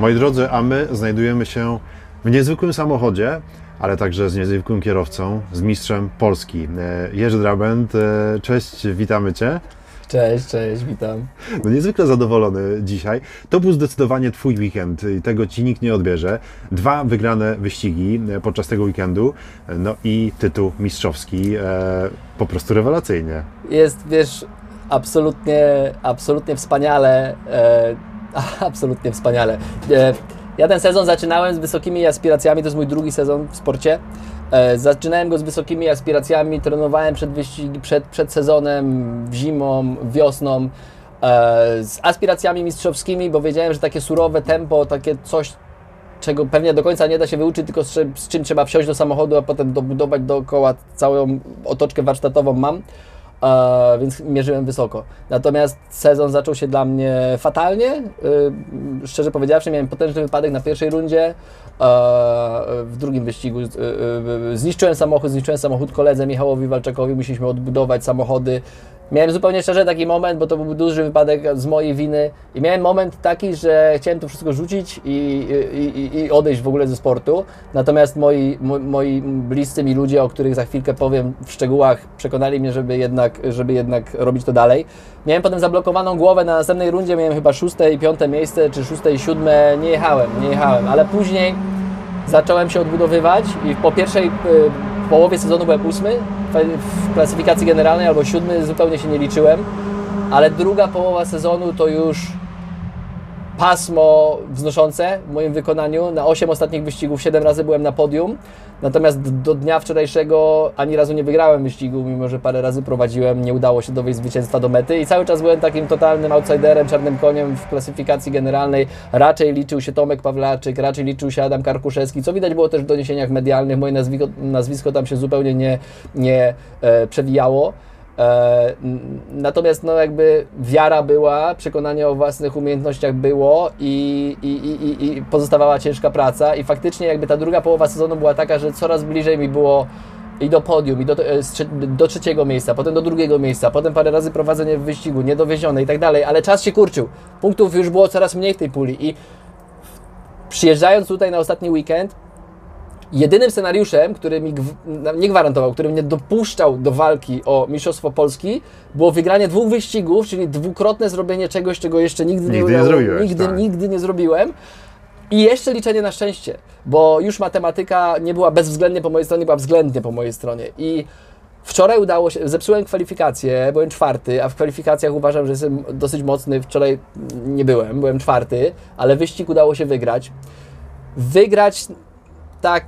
Moi drodzy, a my znajdujemy się w niezwykłym samochodzie, ale także z niezwykłym kierowcą, z mistrzem Polski. E, Jerzy Drabent, e, cześć, witamy Cię. Cześć, cześć, witam. No niezwykle zadowolony dzisiaj. To był zdecydowanie Twój weekend i tego Ci nikt nie odbierze. Dwa wygrane wyścigi e, podczas tego weekendu, no i tytuł mistrzowski, e, po prostu rewelacyjnie. Jest, wiesz, absolutnie, absolutnie wspaniale, e, absolutnie wspaniale. E, ja ten sezon zaczynałem z wysokimi aspiracjami, to jest mój drugi sezon w sporcie. E, zaczynałem go z wysokimi aspiracjami, trenowałem przed, wyścigi, przed, przed sezonem, zimą, wiosną, e, z aspiracjami mistrzowskimi, bo wiedziałem, że takie surowe tempo, takie coś, czego pewnie do końca nie da się wyuczyć, tylko z czym trzeba wsiąść do samochodu, a potem dobudować dookoła całą otoczkę warsztatową mam. E, więc mierzyłem wysoko. Natomiast sezon zaczął się dla mnie fatalnie. Y, szczerze powiedziawszy, miałem potężny wypadek na pierwszej rundzie. E, w drugim wyścigu y, y, zniszczyłem samochód, zniszczyłem samochód koledze Michałowi Walczakowi, musieliśmy odbudować samochody. Miałem zupełnie szczerze taki moment, bo to był duży wypadek z mojej winy i miałem moment taki, że chciałem to wszystko rzucić i, i, i- odejść w ogóle ze sportu. Natomiast moi, mo- moi bliscy mi ludzie, o których za chwilkę powiem w szczegółach, przekonali mnie, żeby jednak, żeby jednak robić to dalej. Miałem potem zablokowaną głowę na następnej rundzie, miałem chyba szóste i piąte miejsce, czy szóste i siódme, nie jechałem, nie jechałem, ale później zacząłem się odbudowywać i po pierwszej połowie sezonu byłem ósmy w klasyfikacji generalnej albo siódmy, zupełnie się nie liczyłem, ale druga połowa sezonu to już pasmo wznoszące w moim wykonaniu. Na 8 ostatnich wyścigów 7 razy byłem na podium, natomiast do dnia wczorajszego ani razu nie wygrałem wyścigu, mimo że parę razy prowadziłem, nie udało się dowieść zwycięstwa do mety i cały czas byłem takim totalnym outsiderem, czarnym koniem w klasyfikacji generalnej. Raczej liczył się Tomek Pawlaczyk, raczej liczył się Adam Karkuszewski, co widać było też w doniesieniach medialnych. Moje nazwisko, nazwisko tam się zupełnie nie, nie e, przewijało. E, Natomiast no jakby wiara była, przekonanie o własnych umiejętnościach było i, i, i, i- pozostawała ciężka praca i faktycznie jakby ta druga połowa sezonu była taka, że coraz bliżej mi było i do podium, i do, e, do trzeciego miejsca, potem do drugiego miejsca, potem parę razy prowadzenie w wyścigu, niedowiezione i tak dalej, ale czas się kurczył. Punktów już było coraz mniej w tej puli i przyjeżdżając tutaj na ostatni weekend, Jedynym scenariuszem, który mi nie gwarantował, który mnie dopuszczał do walki o Mistrzostwo Polski, było wygranie dwóch wyścigów, czyli dwukrotne zrobienie czegoś, czego jeszcze nigdy, Nigdy nie udało- zrobiłeś, nigdy, tak. nigdy nie zrobiłem. I jeszcze liczenie na szczęście, bo już matematyka nie była bezwzględnie po mojej stronie, była względnie po mojej stronie. I wczoraj udało się, zepsułem kwalifikację, byłem czwarty, a w kwalifikacjach uważam, że jestem dosyć mocny. Wczoraj nie byłem, byłem czwarty, ale wyścig udało się wygrać. Wygrać tak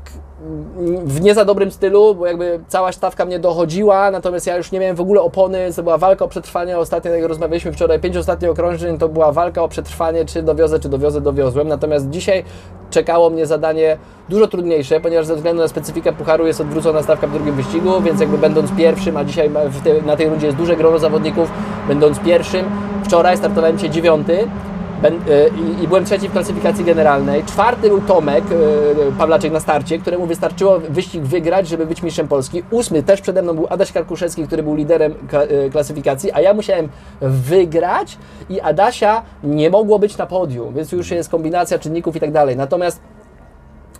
w nie za dobrym stylu, bo jakby cała stawka mnie dochodziła, natomiast ja już nie miałem w ogóle opony, to była walka o przetrwanie. Ostatnio, jak rozmawialiśmy wczoraj, pięć ostatnich okrążeń, to była walka o przetrwanie, czy dowiozę, czy dowiozę, dowiozłem. Natomiast dzisiaj czekało mnie zadanie dużo trudniejsze, ponieważ ze względu na specyfikę pucharu jest odwrócona stawka w drugim wyścigu, więc jakby będąc pierwszym, a dzisiaj na tej rundzie jest duże grono zawodników, będąc pierwszym, wczoraj startowałem dzisiaj dziewiąty, i, I byłem trzeci w klasyfikacji generalnej. Czwarty był Tomek y, Pawlaczek na starcie, któremu wystarczyło wyścig wygrać, żeby być mistrzem Polski. Ósmy też przede mną był Adaś Karkuszewski, który był liderem y, klasyfikacji, a ja musiałem wygrać i Adasia nie mogło być na podium, więc już jest kombinacja czynników i tak dalej. Natomiast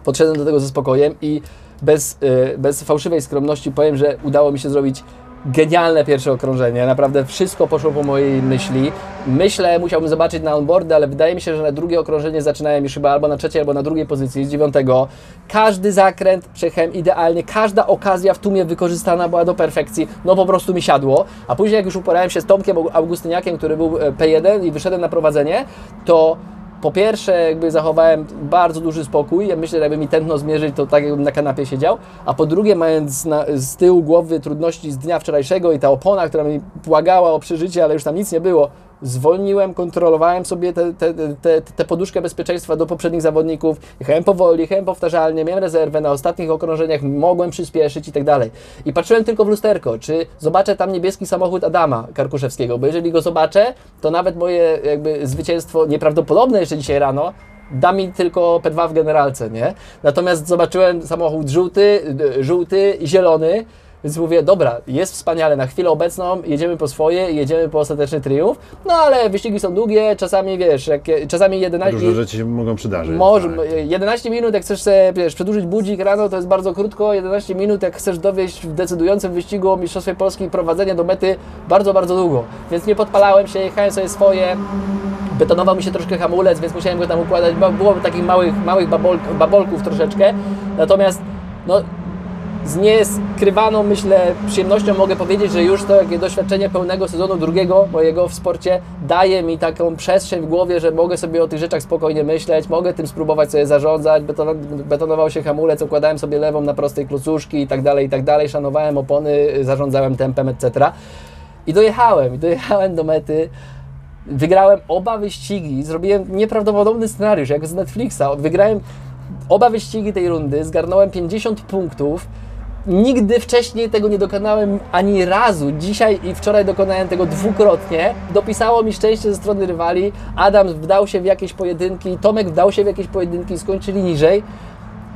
podszedłem do tego ze spokojem i bez, bez fałszywej skromności powiem, że udało mi się zrobić genialne pierwsze okrążenie. Naprawdę wszystko poszło po mojej myśli. Myślę, musiałbym zobaczyć na onboardy, ale wydaje mi się, że na drugie okrążenie zaczynałem już chyba albo na trzeciej, albo na drugiej pozycji z dziewiątego. Każdy zakręt przejechałem idealnie, każda okazja w tłumie wykorzystana była do perfekcji. No po prostu mi siadło. A później jak już uporałem się z Tomkiem Augustyniakiem, który był e, P1 i wyszedłem na prowadzenie, to po pierwsze, jakby zachowałem bardzo duży spokój. Ja myślę, że jakby mi tętno zmierzyć, to tak jakbym na kanapie siedział. A po drugie, mając na, z tyłu głowy trudności z dnia wczorajszego i ta opona, która mi błagała o przeżycie, ale już tam nic nie było, zwolniłem, kontrolowałem sobie tę poduszkę bezpieczeństwa do poprzednich zawodników. Jechałem powoli, jechałem powtarzalnie, miałem rezerwę na ostatnich okrążeniach, mogłem przyspieszyć i tak dalej. I patrzyłem tylko w lusterko, czy zobaczę tam niebieski samochód Adama Karkuszewskiego, bo jeżeli go zobaczę, to nawet moje jakby zwycięstwo nieprawdopodobne jeszcze dzisiaj rano da mi tylko P2 w generalce, nie? Natomiast zobaczyłem samochód żółty, żółty zielony Więc mówię, dobra, jest wspaniale, na chwilę obecną jedziemy po swoje, jedziemy po ostateczny triumf, no ale wyścigi są długie, czasami wiesz, jak, czasami 11... Różne rzeczy się mogą przydarzyć. Może, tak. 11 minut, jak chcesz sobie, wiesz, przedłużyć budzik rano, to jest bardzo krótko. 11 minut, jak chcesz dowieść w decydującym wyścigu o Mistrzostwie Polski prowadzenie do mety, bardzo, bardzo długo. Więc nie podpalałem się, jechałem sobie swoje. Betonował mi się troszkę hamulec, więc musiałem go tam układać. Było takich małych, małych babol, babolków troszeczkę. Natomiast, no, z nieskrywaną, myślę, przyjemnością mogę powiedzieć, że już to takie doświadczenie pełnego sezonu drugiego mojego w sporcie daje mi taką przestrzeń w głowie, że mogę sobie o tych rzeczach spokojnie myśleć, mogę tym spróbować sobie zarządzać, beton, betonował się hamulec, układałem sobie lewą na prostej klucuszki i tak dalej, i tak dalej, szanowałem opony, zarządzałem tempem, etc. I dojechałem, i dojechałem do mety. Wygrałem oba wyścigi, zrobiłem nieprawdopodobny scenariusz, jak z Netflixa. Wygrałem oba wyścigi tej rundy, zgarnąłem 50 punktów. Nigdy wcześniej tego nie dokonałem ani razu. Dzisiaj i wczoraj dokonałem tego dwukrotnie. Dopisało mi szczęście ze strony rywali. Adam wdał się w jakieś pojedynki, Tomek wdał się w jakieś pojedynki, skończyli niżej.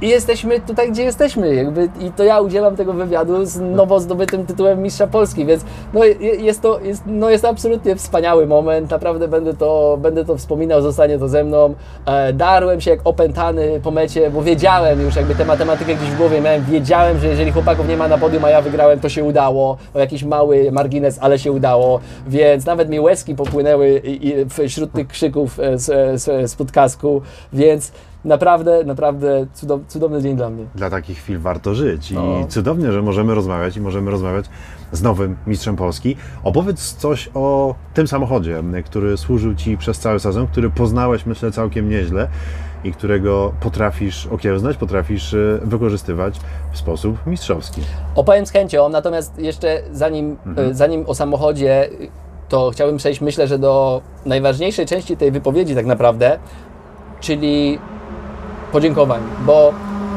I jesteśmy tutaj, gdzie jesteśmy. Jakby, I to ja udzielam tego wywiadu z nowo zdobytym tytułem Mistrza Polski, więc no, je- jest, to, jest, no, jest absolutnie wspaniały moment. Naprawdę będę to, będę to wspominał, zostanie to ze mną. E, darłem się jak opętany po mecie, bo wiedziałem już, jakby tę matematykę gdzieś w głowie miałem. Wiedziałem, że jeżeli chłopaków nie ma na podium, a ja wygrałem, to się udało. O jakiś mały margines, ale się udało. Więc nawet mi łezki popłynęły i, i wśród tych krzyków e, z, z, z podkasku, więc naprawdę, naprawdę cudow, cudowny dzień dla mnie. Dla takich chwil warto żyć i No. cudownie, że możemy rozmawiać i możemy rozmawiać z nowym mistrzem Polski. Opowiedz coś o tym samochodzie, który służył Ci przez cały sezon, który poznałeś myślę całkiem nieźle i którego potrafisz okiełznać, potrafisz e, wykorzystywać w sposób mistrzowski. Opowiem z chęcią, natomiast jeszcze zanim, Mhm. e, zanim o samochodzie, y, to chciałbym przejść myślę, że do najważniejszej części tej wypowiedzi tak naprawdę, czyli podziękowań, bo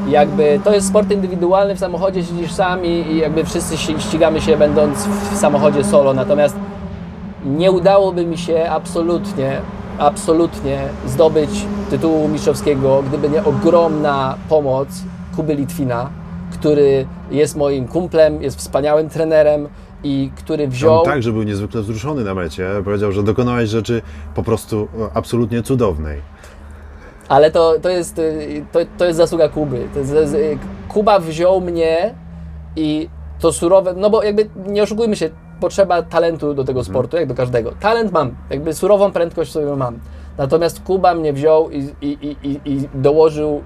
jakby to jest sport indywidualny, w samochodzie siedzisz sami i jakby wszyscy ścigamy się będąc w samochodzie solo, natomiast nie udałoby mi się absolutnie, absolutnie zdobyć tytułu mistrzowskiego, gdyby nie ogromna pomoc Kuby Litwina, który jest moim kumplem, jest wspaniałym trenerem i który wziął... On także był niezwykle wzruszony na mecie. Powiedział, że dokonałeś rzeczy po prostu e, absolutnie cudownej. Ale to, to, jest, y, to, to jest zasługa Kuby. Jest, y, Kuba wziął mnie i to surowe, no bo jakby nie oszukujmy się, potrzeba talentu do tego sportu, jak do każdego. Talent mam, jakby surową prędkość sobie mam. Natomiast Kuba mnie wziął i, i, i, i, i dołożył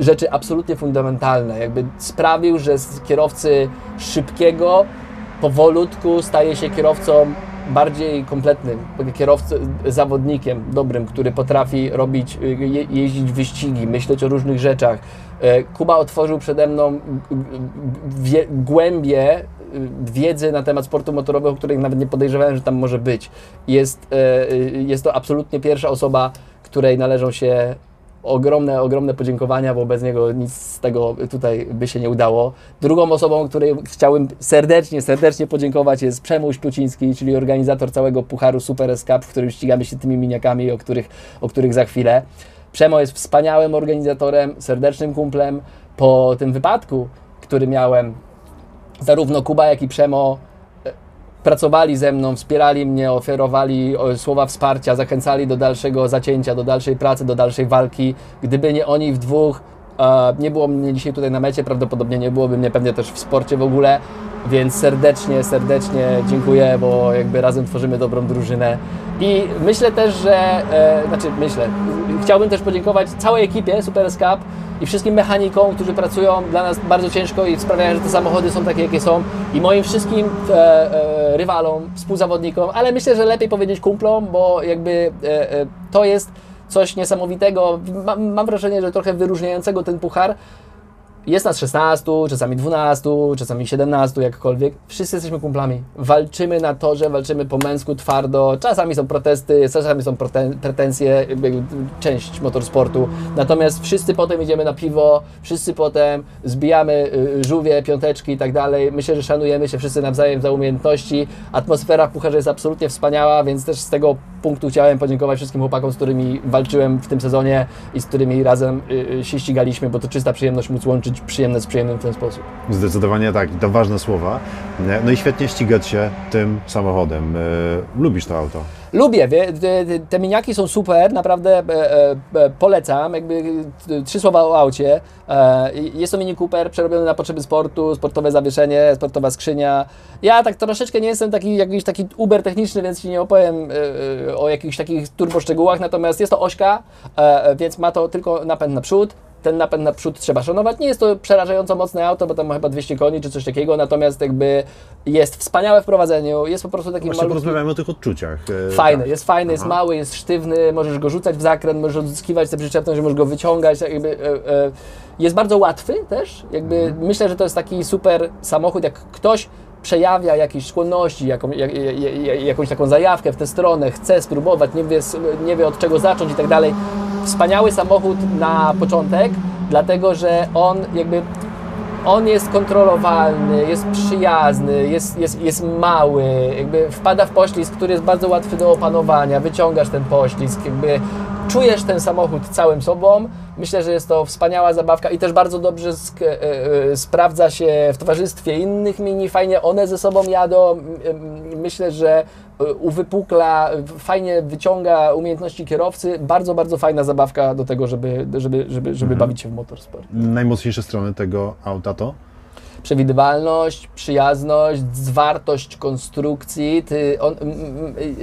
rzeczy absolutnie fundamentalne. Jakby sprawił, że z kierowcy szybkiego powolutku staje się kierowcą bardziej kompletnym, kierowcą, zawodnikiem dobrym, który potrafi robić, je, jeździć wyścigi, myśleć o różnych rzeczach. E, Kuba otworzył przede mną wie, głębie y, wiedzy na temat sportu motorowego, której nawet nie podejrzewałem, że tam może być. Jest, e, jest to absolutnie pierwsza osoba, której należą się ogromne, ogromne podziękowania, bo bez niego nic z tego tutaj by się nie udało. Drugą osobą, której chciałbym serdecznie, serdecznie podziękować jest Przemój Śpiuciński, czyli organizator całego Pucharu Super Escape, w którym ścigamy się tymi miniakami, o których, o których za chwilę. Przemo jest wspaniałym organizatorem, serdecznym kumplem. Po tym wypadku, który miałem, zarówno Kuba, jak i Przemo pracowali ze mną, wspierali mnie, oferowali o, słowa wsparcia, zachęcali do dalszego zacięcia, do dalszej pracy, do dalszej walki. Gdyby nie oni w dwóch, e, nie było mnie dzisiaj tutaj na mecie, prawdopodobnie nie byłoby mnie pewnie też w sporcie w ogóle, więc serdecznie, serdecznie dziękuję, bo jakby razem tworzymy dobrą drużynę. I myślę też, że, e, znaczy myślę, chciałbym też podziękować całej ekipie Super Escape i wszystkim mechanikom, którzy pracują dla nas bardzo ciężko i sprawiają, że te samochody są takie, jakie są i moim wszystkim e, e, rywalom, współzawodnikom, ale myślę, że lepiej powiedzieć kumplom, bo jakby e, e, to jest coś niesamowitego, mam wrażenie, że trochę wyróżniającego ten puchar, jest nas 16, czasami 12, czasami 17, jakkolwiek. Wszyscy jesteśmy kumplami. Walczymy na torze, walczymy po męsku, twardo. Czasami są protesty, czasami są pretensje, jakby część motorsportu. Natomiast wszyscy potem idziemy na piwo, wszyscy potem zbijamy y, żółwie, piąteczki i tak dalej. Myślę, że szanujemy się wszyscy nawzajem za umiejętności. Atmosfera w pucharze jest absolutnie wspaniała, więc też z tego punktu chciałem podziękować wszystkim chłopakom, z którymi walczyłem w tym sezonie i z którymi razem y, y, się ścigaliśmy, bo to czysta przyjemność móc łączyć przyjemne z przyjemnym w ten sposób. Zdecydowanie tak, to ważne słowa. No i świetnie ścigać się tym samochodem. E, Lubisz to auto? Lubię, te, miniaki są super, naprawdę e, e, e, polecam. Jakby trzy słowa o aucie. Jest to Mini Cooper przerobiony na potrzeby sportu, sportowe zawieszenie, sportowa skrzynia. Ja tak troszeczkę nie jestem taki jakiś taki uber techniczny, więc Ci nie opowiem o jakichś takich turbo szczegółach, natomiast jest to ośka, więc ma to tylko napęd naprzód. Ten napęd naprzód trzeba szanować. Nie jest to przerażająco mocne auto, bo tam ma chyba 200 koni czy coś takiego, natomiast jakby jest wspaniałe w prowadzeniu, jest po prostu taki Właśnie malutki... porozmawiamy o tych odczuciach. E, Fajny, tak. jest fajny, jest Aha. mały, jest sztywny, możesz go rzucać w zakręt, możesz odzyskiwać tę przyczepność, możesz go wyciągać, tak jakby, e, e, jest bardzo łatwy też, jakby Mhm. myślę, że to jest taki super samochód, jak ktoś przejawia jakieś skłonności, jaką, jak, jak, jak, jakąś taką zajawkę w tę stronę, chce spróbować, nie wie, nie wie od czego zacząć i tak dalej. Wspaniały samochód na początek, dlatego że on jakby on jest kontrolowalny, jest przyjazny, jest, jest, jest mały, jakby wpada w poślizg, który jest bardzo łatwy do opanowania, wyciągasz ten poślizg, jakby czujesz ten samochód całym sobą. Myślę, że jest to wspaniała zabawka i też bardzo dobrze e, e, sprawdza się w towarzystwie innych mini, fajnie one ze sobą jadą. Myślę, że e, uwypukla, fajnie wyciąga umiejętności kierowcy. Bardzo, bardzo fajna zabawka do tego, żeby, żeby, żeby, żeby bawić się w motorsport. Najmocniejsze strony tego auta to? Przewidywalność, przyjazność, zwartość konstrukcji. Ty, on,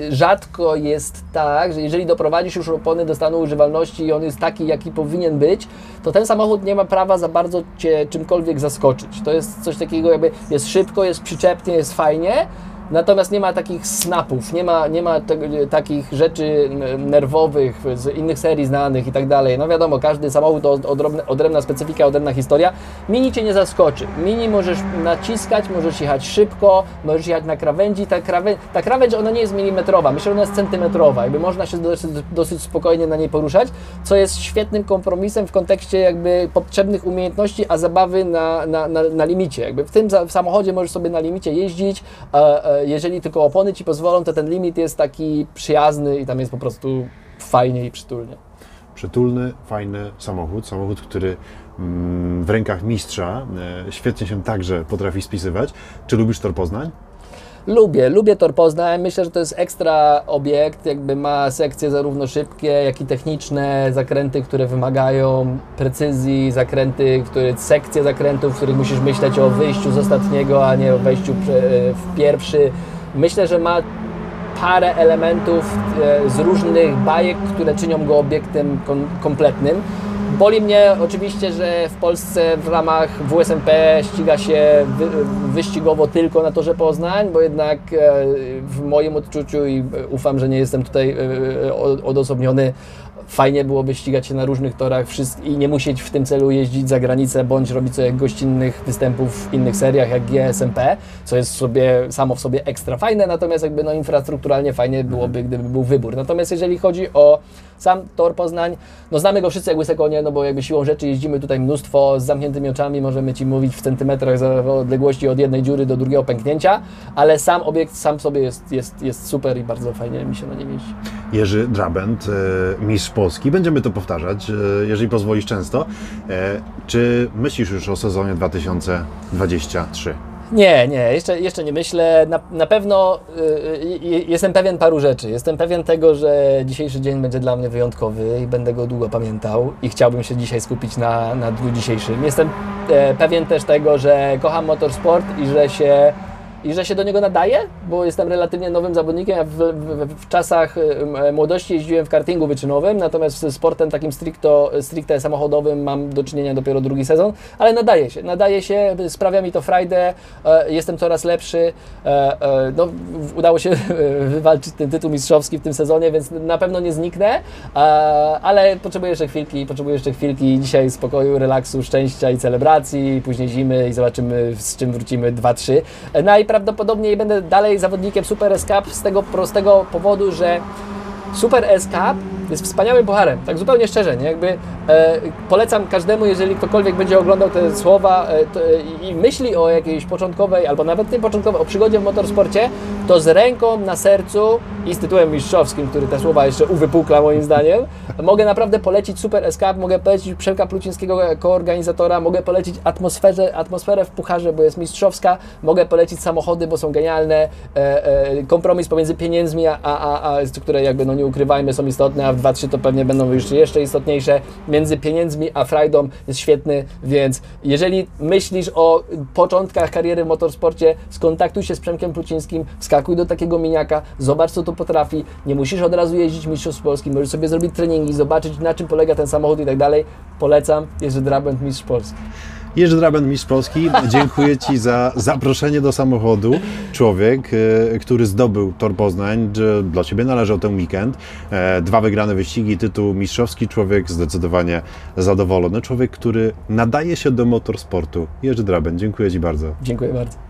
rzadko jest tak, że jeżeli doprowadzisz już opony do stanu używalności i on jest taki, jaki powinien być, to ten samochód nie ma prawa za bardzo Cię czymkolwiek zaskoczyć. To jest coś takiego, jakby jest szybko, jest przyczepnie, jest fajnie. Natomiast nie ma takich snapów, nie ma, nie ma tego, takich rzeczy nerwowych z innych serii znanych i tak dalej. No wiadomo, każdy samochód to odrobne, odrębna specyfika, odrębna historia. Mini Cię nie zaskoczy. Mini możesz naciskać, możesz jechać szybko, możesz jechać na krawędzi. Ta, krawę, ta krawędź, ona nie jest milimetrowa, myślę, że ona jest centymetrowa. Jakby można się dosyć, dosyć spokojnie na niej poruszać, co jest świetnym kompromisem w kontekście jakby potrzebnych umiejętności, a zabawy na, na, na, na limicie. Jakby w tym samochodzie możesz sobie na limicie jeździć, e, e, jeżeli tylko opony Ci pozwolą, to ten limit jest taki przyjazny i tam jest po prostu fajnie i przytulnie. Przytulny, fajny samochód. Samochód, który mm, w rękach mistrza e, świetnie się także potrafi spisywać. Czy lubisz Tor Poznań? Lubię, lubię Tor Poznań. Myślę, że to jest ekstra obiekt, jakby ma sekcje zarówno szybkie, jak i techniczne, zakręty, które wymagają precyzji, zakręty, które, sekcje zakrętów, w których musisz myśleć o wyjściu z ostatniego, a nie o wejściu prze- w pierwszy. Myślę, że ma parę elementów e, z różnych bajek, które czynią go obiektem kom- kompletnym. Boli mnie oczywiście, że w Polsce w ramach WSMP ściga się wy, wyścigowo tylko na torze Poznań, bo jednak e, w moim odczuciu i e, ufam, że nie jestem tutaj e, odosobniony, fajnie byłoby ścigać się na różnych torach i nie musieć w tym celu jeździć za granicę, bądź robić sobie gościnnych występów w innych seriach jak GSMP, co jest sobie samo w sobie ekstra fajne, natomiast jakby no infrastrukturalnie fajnie byłoby, gdyby był wybór. Natomiast jeżeli chodzi o sam tor Poznań, no znamy go wszyscy jak łyse konie, no bo jakby siłą rzeczy jeździmy tutaj mnóstwo, z zamkniętymi oczami możemy Ci mówić w centymetrach odległości od jednej dziury do drugiego pęknięcia, ale sam obiekt sam sobie jest, jest, jest super i bardzo fajnie mi się na nim jeździ. Jerzy Drabent, e, mistrz Polski. Będziemy to powtarzać, e, jeżeli pozwolisz często. E, Czy myślisz już o sezonie 2023? Nie, nie, jeszcze, jeszcze nie myślę. Na, na pewno y, y, jestem pewien paru rzeczy. Jestem pewien tego, że dzisiejszy dzień będzie dla mnie wyjątkowy i będę go długo pamiętał i chciałbym się dzisiaj skupić na, na dniu dzisiejszym. Jestem e, pewien też tego, że kocham motorsport i że się i że się do niego nadaje, bo jestem relatywnie nowym zawodnikiem. Ja w, w, w czasach młodości jeździłem w kartingu wyczynowym, natomiast z sportem takim stricto, stricte samochodowym mam do czynienia dopiero drugi sezon, ale nadaje się, nadaje się, sprawia mi to frajdę, e, jestem coraz lepszy. E, e, no, udało się wywalczyć ten tytuł mistrzowski w tym sezonie, więc na pewno nie zniknę, ale potrzebuję jeszcze chwilki, potrzebuję jeszcze chwilki dzisiaj spokoju, relaksu, szczęścia i celebracji, później zimy i zobaczymy z czym wrócimy 2-3. E, Najprawdopodobniej będę dalej zawodnikiem Super S-Cup z tego prostego powodu, że Super S-Cup jest wspaniałym pucharem, tak zupełnie szczerze, nie? Jakby e, polecam każdemu, jeżeli ktokolwiek będzie oglądał te słowa e, to, e, i myśli o jakiejś początkowej, albo nawet nie początkowej, o przygodzie w motorsporcie, to z ręką na sercu i z tytułem mistrzowskim, który te słowa jeszcze uwypukla moim zdaniem, mogę naprawdę polecić Super Escape, mogę polecić Przemka Plucińskiego organizatora, mogę polecić atmosferę, atmosferę w pucharze, bo jest mistrzowska, mogę polecić samochody, bo są genialne, e, e, kompromis pomiędzy pieniędzmi, a, a, a które jakby, no nie ukrywajmy, są istotne, a w 2-3 to pewnie będą jeszcze, jeszcze istotniejsze, między pieniędzmi a frajdą jest świetny, więc jeżeli myślisz o początkach kariery w motorsporcie, skontaktuj się z Przemkiem Plucińskim, wskakuj do takiego miniaka, zobacz co to potrafi, nie musisz od razu jeździć mistrzostw Polski, możesz sobie zrobić treningi, zobaczyć na czym polega ten samochód i tak dalej. Polecam, Jerzy Drabent, mistrz Polski. Jerzy Draben, mistrz Polski, dziękuję Ci za zaproszenie do samochodu. Człowiek, e, który zdobył Tor Poznań, dla Ciebie należał ten weekend. E, Dwa wygrane wyścigi, tytuł mistrzowski. Człowiek zdecydowanie zadowolony. Człowiek, który nadaje się do motorsportu. Jerzy Draben, dziękuję Ci bardzo. Dziękuję bardzo.